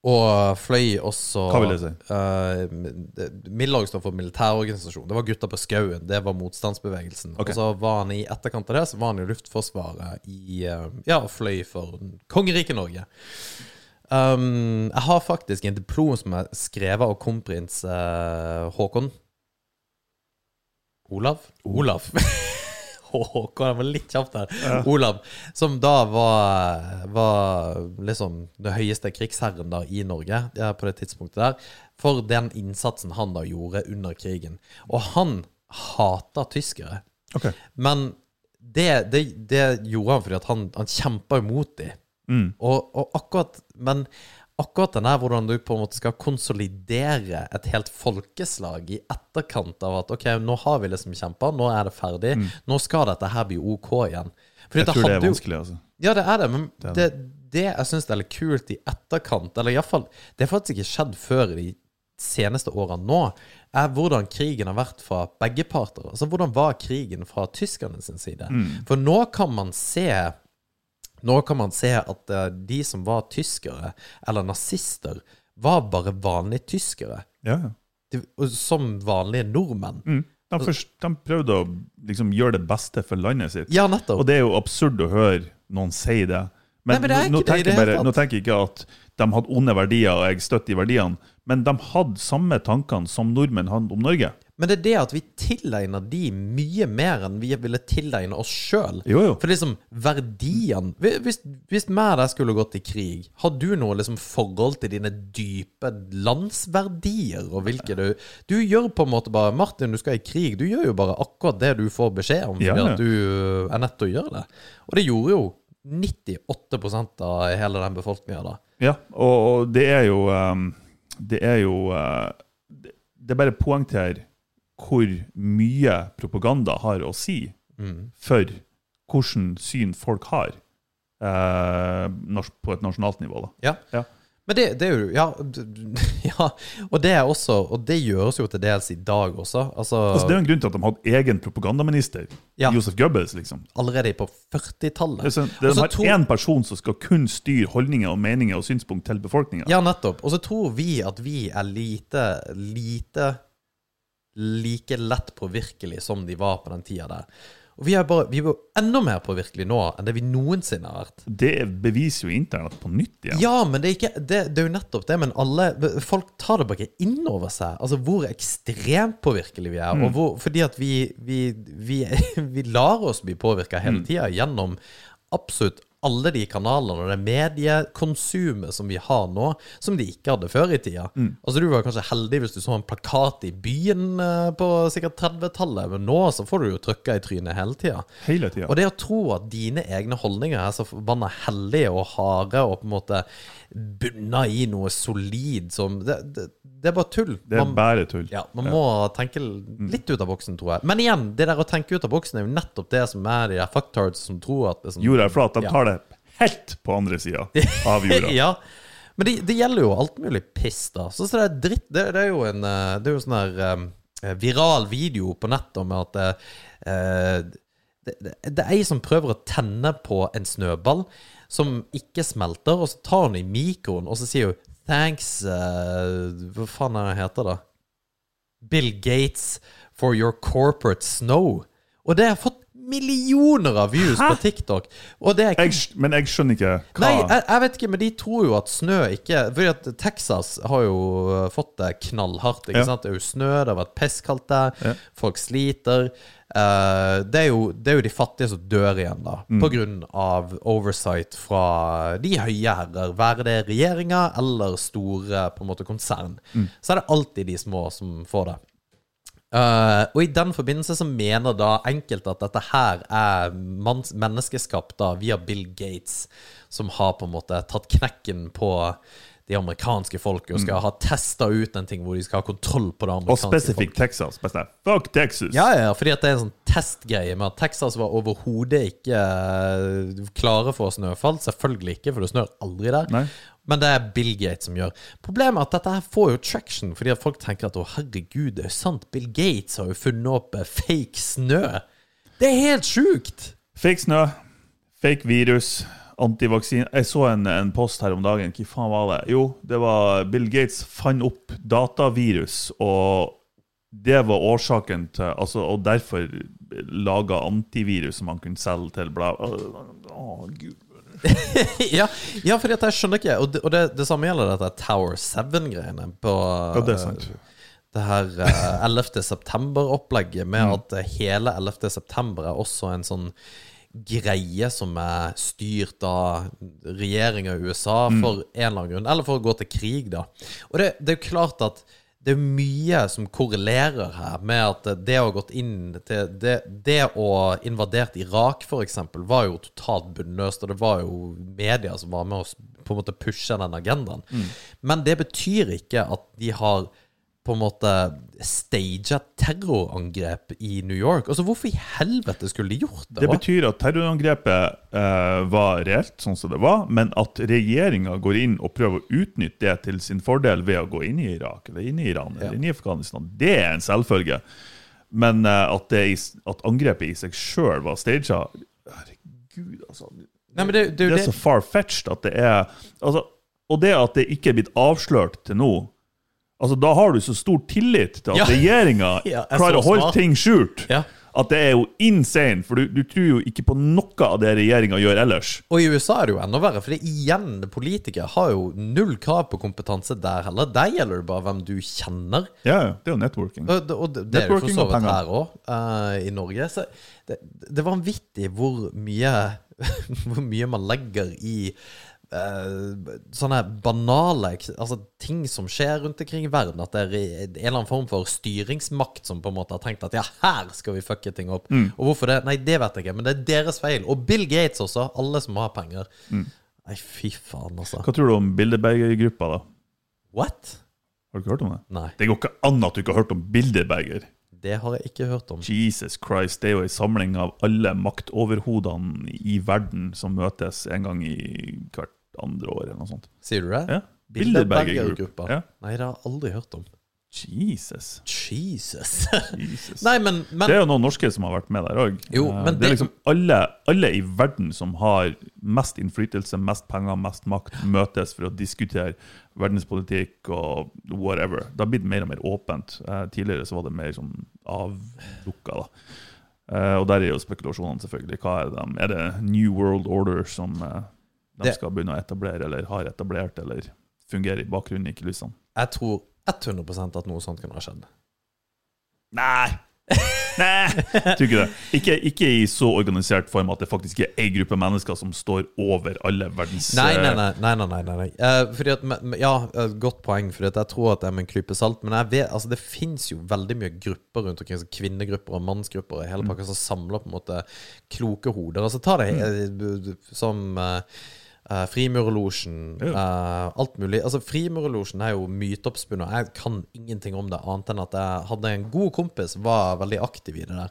Og fløy også Hva vil det si? Uh, Milorg står for militærorganisasjon. Det var Gutta på skauen. Det var motstandsbevegelsen. Okay. Og så var han i etterkant av det Så var han i Luftforsvaret i uh, Ja, fløy for kongeriket Norge. Um, jeg har faktisk en diplom som er skrevet av kronprins uh, Håkon. Olav? Olav. Håkon, det var litt kjapt der. Olav, som da var, var liksom den høyeste krigsherren da i Norge ja, på det tidspunktet der, for den innsatsen han da gjorde under krigen. Og han hata tyskere. Okay. Men det, det, det gjorde han fordi han, han kjempa imot dem. Mm. Og, og akkurat Men akkurat den her hvordan du på en måte skal konsolidere et helt folkeslag i etterkant av at OK, nå har vi liksom kjempa, nå er det ferdig, nå skal dette her bli OK igjen. Fordi Mm. Jeg tror det er vanskelig, altså. ja, det er det, men er det, det jeg syns er litt kult i etterkant, eller iallfall Det har faktisk ikke skjedd før i de seneste årene nå, er hvordan krigen har vært fra begge parter. Altså hvordan var krigen fra tyskerne sin side? Mm. For nå kan man se nå kan man se at eh, de som var tyskere, eller nazister, var bare vanlige tyskere. Ja. De, som vanlige nordmenn. Mm. De, først, de prøvde å liksom, gjøre det beste for landet sitt. Ja, nettopp. Og det er jo absurd å høre noen si det. Men, Nei, men det nå, nå, tenker det bare, nå tenker jeg ikke at de hadde onde verdier, og jeg støtter de verdiene, men de hadde samme tankene som nordmenn hadde om Norge. Men det er det at vi tilegner de mye mer enn vi ville tilegne oss sjøl. For liksom, verdien Hvis, hvis meg og deg skulle gått i krig, har du noe liksom forhold til dine dype landsverdier og hvilke du Du gjør på en måte bare Martin, du skal i krig. Du gjør jo bare akkurat det du får beskjed om, fordi Ja, ja. at du er nødt til å gjøre det. Og det gjorde jo 98% av hele den befolkninga da. Ja, og, og det er jo um, Det er jo uh, det, det er bare poengterer hvor mye propaganda har å si Mm. for hvordan syn folk har eh, på et nasjonalt nivå. Da. Ja. Ja. Men det, det er jo ja, ja. Og det er også Og det gjøres jo til dels i dag også. Altså, Altså, det er jo en grunn til at de hadde egen propagandaminister. Ja. Josef Goebbels, liksom. allerede på 40-tallet. Det sånn, det de har én person som skal kun styre holdninger og meninger og synspunkt til befolkninga. Ja, nettopp. Og så tror vi at vi er lite, lite like lett påvirkelig som de var på den tida der. Og vi er bare, vi er jo enda mer påvirkelige nå enn det vi noensinne har vært. Det beviser jo internett på nytt igjen. Ja, men det er, ikke, det, det er jo nettopp det. Men alle Folk tar det bare ikke inn over seg. Altså hvor ekstremt påvirkelige vi er. Og hvor, fordi at vi, vi, vi, vi lar oss bli påvirka hele tida gjennom absolutt alle de kanalene og det mediekonsumet som vi har nå, som de ikke hadde før i tida. Altså Du var kanskje heldig hvis du så en plakat i byen eh, på sikkert 30-tallet, men nå så får du jo trykka i trynet hele tida. Hele tida. Og det å tro at dine egne holdninger er så forbanna hellige og harde og på en måte bunna i noe solid som Det, det, det er bare tull. Det er Man- bare tull. ja, man må tenke litt ut av boksen, tror jeg. Men igjen, det der å tenke ut av boksen er jo nettopp det som er de der fucktards som tror at sånn Jorda er flat. De tar det helt på andre sida av jorda. ja. Men det, det gjelder jo alt mulig piss, da. Så, så det er dritt Det, det er jo en eh, Det er jo sånn her um, viral video på nettet om at uh, det, det, det er ei som prøver å tenne på en snøball som ikke smelter, og så tar hun i mikroen, og så sier hun Thanks uh, Hva faen er det heter, da? Bill Gates for your corporate snow. Og det har fått millioner av views på TikTok. Og det er ikke Jeg, men jeg skjønner ikke hva Nei, jeg, jeg vet ikke, men de tror jo at snø ikke Fordi at Texas har jo uh, fått det knallhardt. ikke Ja. sant? Det er jo snø, det har vært pisskaldt der, Ja. folk sliter. Uh, det, er jo, det er jo de fattige som dør igjen, da, Mm. på grunn av oversight fra de høye herrer. Være det regjeringer eller store på en måte konsern. Mm. Så er det alltid de små som får det. Eh, og i den forbindelse så mener da enkelte at dette her er menneskeskapt da via Bill Gates, som har på en måte tatt knekken på de amerikanske folket og skal ha testa ut en ting hvor de skal ha kontroll på det amerikanske folket. Og spesifikt Texas. Bare sånn, Fuck Texas! Ja, ja, fordi at det er en sånn testgreie med at Texas var overhodet ikke eh, klare for snøfall. Selvfølgelig ikke, for det snør aldri der. Nei. Men det er Bill Gates som gjør. Problemet er at dette her får jo traction, fordi at folk tenker at å herregud, det er sant, Bill Gates har jo funnet opp eh, fake snø. Det er helt sjukt! Fake snø, fake virus. antivaksine Jeg så en, en post her om dagen. Hva faen var det? Jo, det var Bill Gates fant opp datavirus, og det var årsaken til altså, Og derfor laga antivirus som han kunne selge til bla... Å, gud. ja, ja for jeg skjønner ikke. Og det, og det, det samme gjelder dette Tower 7-greiene på Ja, det er sant. eh, det her eh, 11. september-opplegget, med Mm. at eh, hele 11. september er også en sånn greie som er styrt av regjeringa i USA Mm. for en eller annen grunn, eller for å gå til krig, da. Og det, det er jo klart at det er mye som korrelerer her med at det å ha gått inn til Det, det å invadert Irak, f.eks., var jo totalt bunnløst, og det var jo media som var med å på en måte pushe den agendaen. Men det betyr ikke at de har på en måte staged terrorangrep i New York. Altså, Hvorfor i helvete skulle de gjort det? Det betyr at terrorangrepet eh, var reelt, sånn som det var, men at regjeringa går inn og prøver å utnytte det til sin fordel ved å gå inn i Irak eller inn i Iran eller inn i Afghanistan, det er en selvfølge. Men eh, at, det, at angrepet i seg sjøl var staged Herregud, altså. Nei, men det, det, Det er så far-fetched at det er altså, Og det at det ikke er blitt avslørt til nå Altså, Da har du så stor tillit til at Ja. regjeringa Ja, er klarer å holde ting skjult. Ja. At det er jo insane, for du, du tror jo ikke på noe av det regjeringa gjør ellers. Og i USA er det jo enda verre, for igjen, politikere har jo null krav på kompetanse der heller. Der gjelder det bare hvem du kjenner. Ja, det er jo networking. Og og det, det er jo for så vidt her òg, i Norge. Så det, det er vanvittig hvor mye Hvor mye man legger i eh, sånne banale Altså ting som skjer rundt omkring i verden. At det er en eller annen form for styringsmakt som på en måte har tenkt at ja, her skal vi fucke ting opp. Mm. Og hvorfor det? Nei, det vet jeg ikke, men det er deres feil. Og Bill Gates også. Alle som har penger. Mm. Nei, fy faen, altså. Hva tror du om Bilderberger-gruppa, da? What? Har du ikke hørt om det? Nei, Det går ikke an at du ikke har hørt om Bilderberger. det har jeg ikke hørt om. Jesus Christ, det er jo en samling av alle maktoverhodene i verden som møtes en gang i hvert andre år, eller noe sånt. Sier du det? Ja. Bilderberger-gruppa. Ja. Nei, det har jeg aldri hørt om. Jesus. Jesus. Jesus. Nei, men, men Det er jo noen norske som har vært med der òg. Jo, men det det- er liksom alle, alle i verden som har mest innflytelse, mest penger, mest makt, møtes for å diskutere verdenspolitikk og whatever. Det har blitt mer og mer åpent. Eh, tidligere så var det mer sånn avlukka. da. Eh, og der er jo spekulasjonene, selvfølgelig. Hva er det? Er det New World Order som eh, de skal begynne å etablere, eller har etablert, eller fungerer i bakgrunnen i kulissene? jeg tror 100% at noe sånt kunne ha skjedd. Nei! Nei, tror ikke det. Ikke, ikke i så organisert form at det faktisk er ei gruppe mennesker som står over alle verdens Nei, nei, eh, nei. nei, nei, nei, nei. Eh, fordi at, ja, eh, Godt poeng, for jeg tror at det er med en klype salt. Men vet, altså, det fins jo veldig mye grupper rundt omkring, så kvinnegrupper og mannsgrupper og hele pakka, som samler på en måte kloke hoder. Altså Ta det eh, som uh, Frimurerlosjen, uh, alt mulig. Altså Frimurerlosjen er jo myteoppspunnet. Jeg kan ingenting om det, annet enn at jeg hadde en god kompis var veldig aktiv i det der.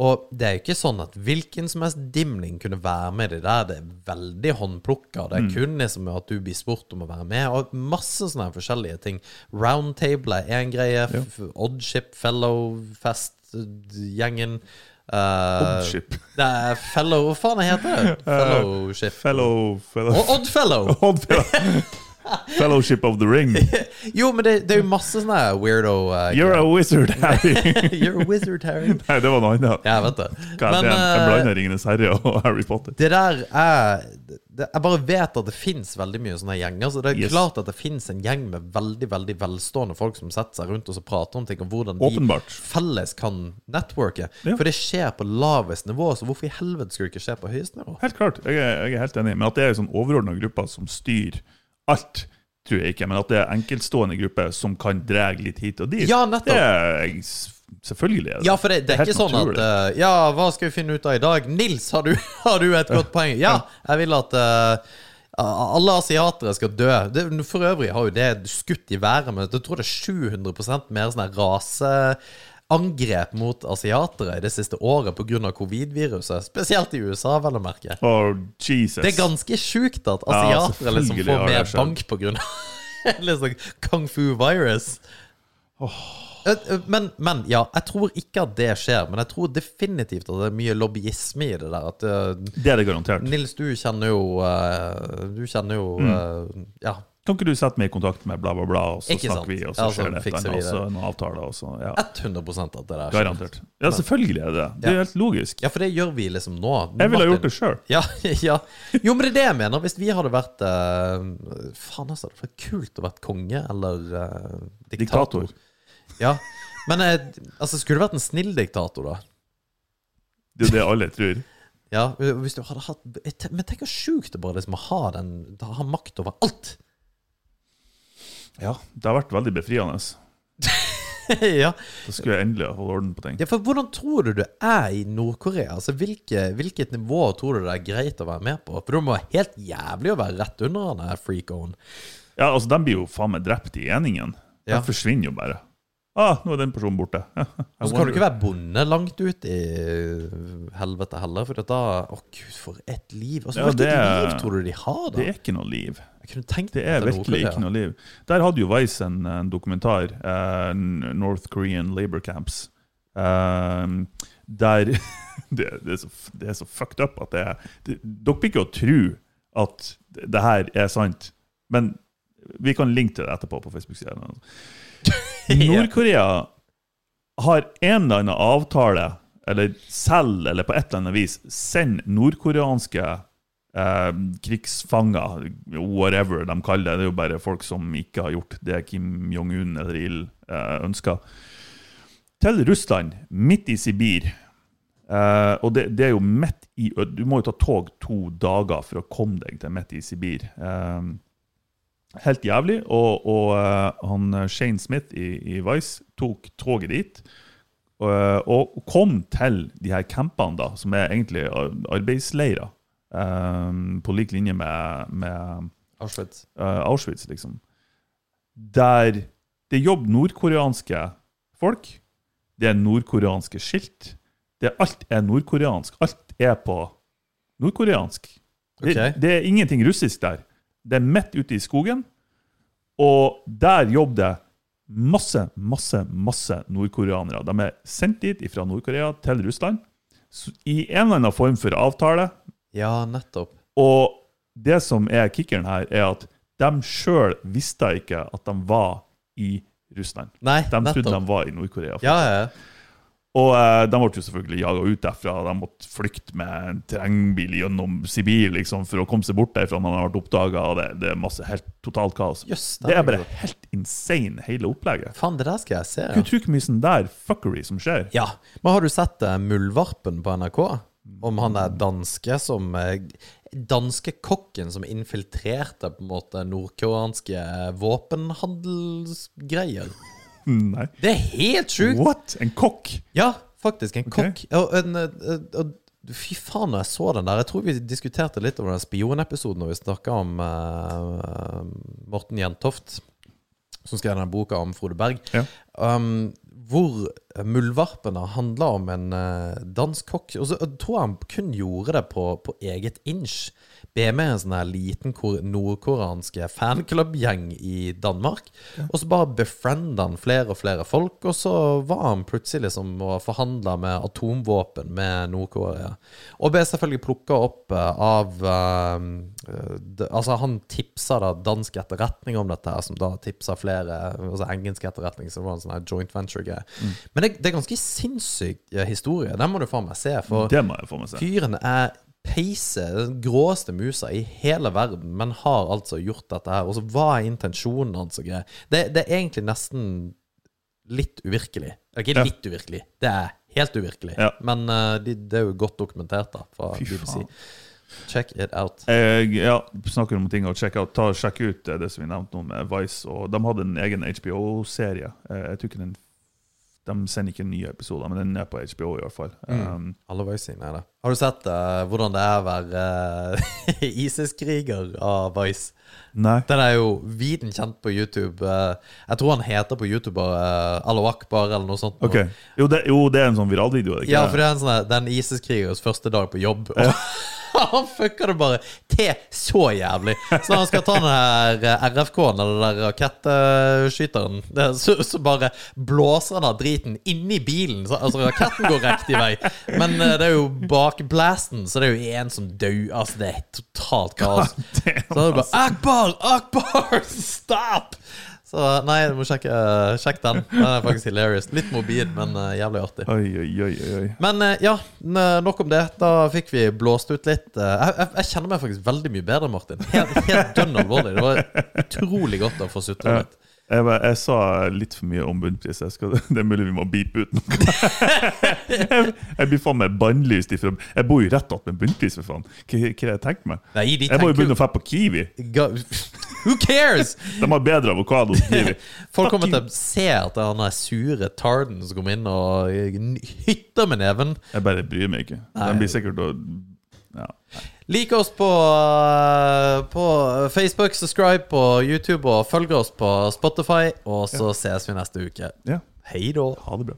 Og det er jo ikke sånn at hvilken som helst dimling kunne være med i det der. Det er veldig håndplukka. Det er kun liksom at du blir spurt om å være med, og masse sånne forskjellige ting. Roundtable er en greie. Ja. Oddship, Fellowfest-gjengen. Uh, Oddship. Det er fellow Hva faen heter det? Fellowship. Fellow, fellow, Oddfellow! Odd- Fellowship of the Ring. Jo, men det, det er jo masse sånne weirdo uh, You're a wizard, Harry. You're a wizard, Harry. Nei, det var noe annet. Ja, vet det. God Men jeg eh, blander Ringenes herre og Harry Potter. det der er det, Jeg bare vet at det fins veldig mye sånne gjenger. Så det er Yes. klart at det fins en gjeng med veldig veldig velstående folk som setter seg rundt og så prater om ting, om hvordan de felles kan networke. Ja. For det skjer på lavest nivå, så hvorfor i helvete skulle det ikke skje på høyest nivå? Helt klart, jeg er, jeg er helt enig. Men at det er sånn overordna grupper som styrer alt, tror jeg ikke. Men at det er enkeltstående grupper som kan dra litt hit og dit, Ja, det er Selvfølgelig er det Ja, for det, det er helt ikke sånn at naturlig. eh, Ja, hva skal vi finne ut av i dag? Nils, har du, har du et godt poeng? Ja, jeg vil at uh, alle asiatere skal dø. Det, for øvrig har jo det skutt i været, men jeg tror det er 700% mer sånn her raseangrep mot asiatere i det siste året pga. covid-viruset. Spesielt i USA, vel å merke. Oh, Jesus. Det er ganske sjukt at Ja, asiatere liksom får mer bank pga. liksom kung fu virus. Eh, eh, Men, men ja, jeg tror ikke at det skjer. Men jeg tror definitivt at det er mye lobbyisme i det der. At eh, Det er det garantert. Nils, du kjenner jo Du kjenner jo Mm. Ja. Kan ikke du sette meg i kontakt med bla, bla, bla, og så Ikke sant. snakker vi, og så altså, så skjer det et eller annet, og noen avtaler, og så Ja. 100 at det der skjer. Garantert. Ja, selvfølgelig er det det. Det er Ja. helt logisk. Ja, for det gjør vi liksom nå. Jeg ville ha gjort det sjøl. Ja, ja. Jo, men det er det jeg mener. Hvis vi hadde vært uh, Faen, altså. Det hadde vært kult å være konge eller uh, diktator. Diktator. Ja. Men uh, altså, skulle du vært en snill diktator, da? Det er jo det alle tror. Ja, hvis du hadde hatt Men tenk så sjukt det bare liksom å ha den Ha makt over alt! Ja, det har vært veldig befriende. ja. Da skulle jeg endelig ha holdt orden på ting. ja, for hvordan tror du du er i Nord-Korea? Altså, hvilke, Hvilket nivå tror du det er greit å være med på? For det må være helt jævlig å være rett under han her freak-on. Ja, altså, de blir jo faen meg drept i eningen. De Ja. forsvinner jo bare. Ah, nå er den personen borte. Og så kan du ikke være bonde langt ut i helvete heller, for da Å, gud, for et liv. Altså, Ja, det- liv tror du de har, da? Det er ikke noe liv. Det er virkelig ikke noe liv. Der hadde jo Vice en, en dokumentar, uh, North Korean Labor Camps, uh, der det, det, er så, det er så fucked up at det er det, Dere blir ikke å tro at det her er sant, men vi kan linke til det etterpå på Facebook-siden. Nord-Korea har en eller annen avtale, eller selv, eller på et eller annet vis, sender nordkoreanske eh, krigsfanger, whatever de kaller det, det er jo bare folk som ikke har gjort det Kim Jong-un eller Il eh, ønsker, til Russland, midt i Sibir. Uh, og det, det er jo midt i Du må jo ta tog to dager for å komme deg til midt i Sibir. Eh, helt jævlig. Og, og eh, han eh, Shane Smith i, i Vice tok toget dit. Og, og kom til de her campene, da, som er egentlig ar- arbeidsleirer. Um, på lik linje med, med Auschwitz. Uh, Auschwitz, liksom. Der det jobber nordkoreanske folk. Det er nordkoreanske skilt. Det, alt er nordkoreansk. Alt er på nordkoreansk. Det, det er ingenting russisk der. Det er midt ute i skogen, og der jobber det masse, masse, masse nordkoreanere. De er sendt dit fra Nord-Korea til Russland i en eller annen form for avtale. Ja, nettopp. Og det som er kickeren her, er at de sjøl visste ikke at de var i Russland. Nei, De trodde de var i Nord-Korea. Ja, ja. Og eh, de ble jo selvfølgelig jaga ut derfra. De måtte flykte med en terrengbil gjennom Sibir liksom, for å komme seg bort derfra når de ble oppdaga. Det, det er masse helt totalt kaos. Yes, Det er bare helt insane, hele opplegget. Faen, det der skal jeg se. Ja. ikke mye sånn der fuckery som skjer. ja. Men har du sett eh, Muldvarpen på NRK? Om han er danske som eh, Danske kokken som infiltrerte på en måte nordkoreanske våpenhandelsgreier. Nei. Det er helt sjukt! What? En kokk? Ja, faktisk. En Ok. kokk. Og en, eh, og, fy faen, når jeg så den der Jeg tror vi diskuterte litt over den spionepisoden når vi snakka om uh, Morten Jentoft, som skrev den boka om Frode Berg. Ja. Um, hvor Muldvarpene handla om en uh, dansk kokk. Og så tror jeg han kun gjorde det på, på eget inch. Be med en sånn her liten kor- nordkoreanske fanklubbgjeng i Danmark. Og så bare befrienda han flere og flere folk, og så var han plutselig liksom og forhandla med atomvåpen med Nord-Korea. Og ble selvfølgelig plukka opp eh, av uh, de, Altså, han tipsa da dansk etterretning om dette, her, som da tipsa flere Altså engelsk etterretning, så det var en sånn her joint venture-greie. Men det, det er ganske sinnssyk eh, historie. Den må du faen meg se. For Det må jeg få meg se. Fyren er peise, den gråeste musa i hele verden, men har altså gjort dette her. Og så hva er intensjonen hans og greier? Det, det er egentlig nesten litt uvirkelig. Ikke Ja. litt uvirkelig, det er helt uvirkelig. Ja. Men uh, det, det er jo godt dokumentert da fra Fy BBC. faen. Check it out. Jeg ja, snakker om ting å sjekke out. Ta, sjekk ut eh, det som vi nevnte nå med Vice. Og de hadde en egen HBO-serie. Eh, Jeg tror ikke den De sender ikke nye episoder, men den er på HBO i hvert fall. Mm. Um, Alle Vicing er det. Har du sett uh, hvordan det er å være uh, ISIS-kriger av Vice? nei. Den er jo viden kjent på YouTube. Uh, jeg tror han heter på YouTube bare Allo Akbar eller noe sånt. Ok. Jo det, jo, det er en sånn viralvideo. Ja, for det er en sånn her- det er en ISIS-krigers første dag på jobb. Og Han fucker det bare til så jævlig. Så når han skal ta den her eh, RFK-en, eller den der rakettskyteren, er så, så bare blåser han av driten inni bilen. Så, altså, raketten går riktig vei. Men eh, det er jo bak blasten, så det er jo en som dør. Altså, det er totalt kaos. Så er det bare Akbar! Akbar! Stop! Så nei, du må sjekke, sjekke den. Den er faktisk hilarious. Litt mobil, men uh, jævlig artig. Oi, oi, oi. Men uh, ja, nok om det. Da fikk vi blåst ut litt. Uh, jeg, jeg, jeg, kjenner meg faktisk veldig mye bedre, Martin. Helt, helt dønn alvorlig. Det var utrolig godt å få sutra litt. Jeg, jeg, sa litt for mye om bunnpris. Det er mulig vi må beepe ut noe. jeg, jeg, blir faen meg bannlyst ifra Jeg bor jo rett attmed bunnpris, for faen. Hva har jeg tenkt meg? Nei, jeg må jo begynne å dra på Kiwi. Who cares? De har bedre avokado enn Kiwi. Folk kommer til å se at det er han sure tarden som kommer inn og hytter med neven. Jeg bare bryr meg ikke. De blir sikkert å ja. Lik oss på, eh, på, Facebook, subscribe på YouTube og følg oss på Spotify. Og så ja. ses vi neste uke. Ja. Hei da. Ha det bra.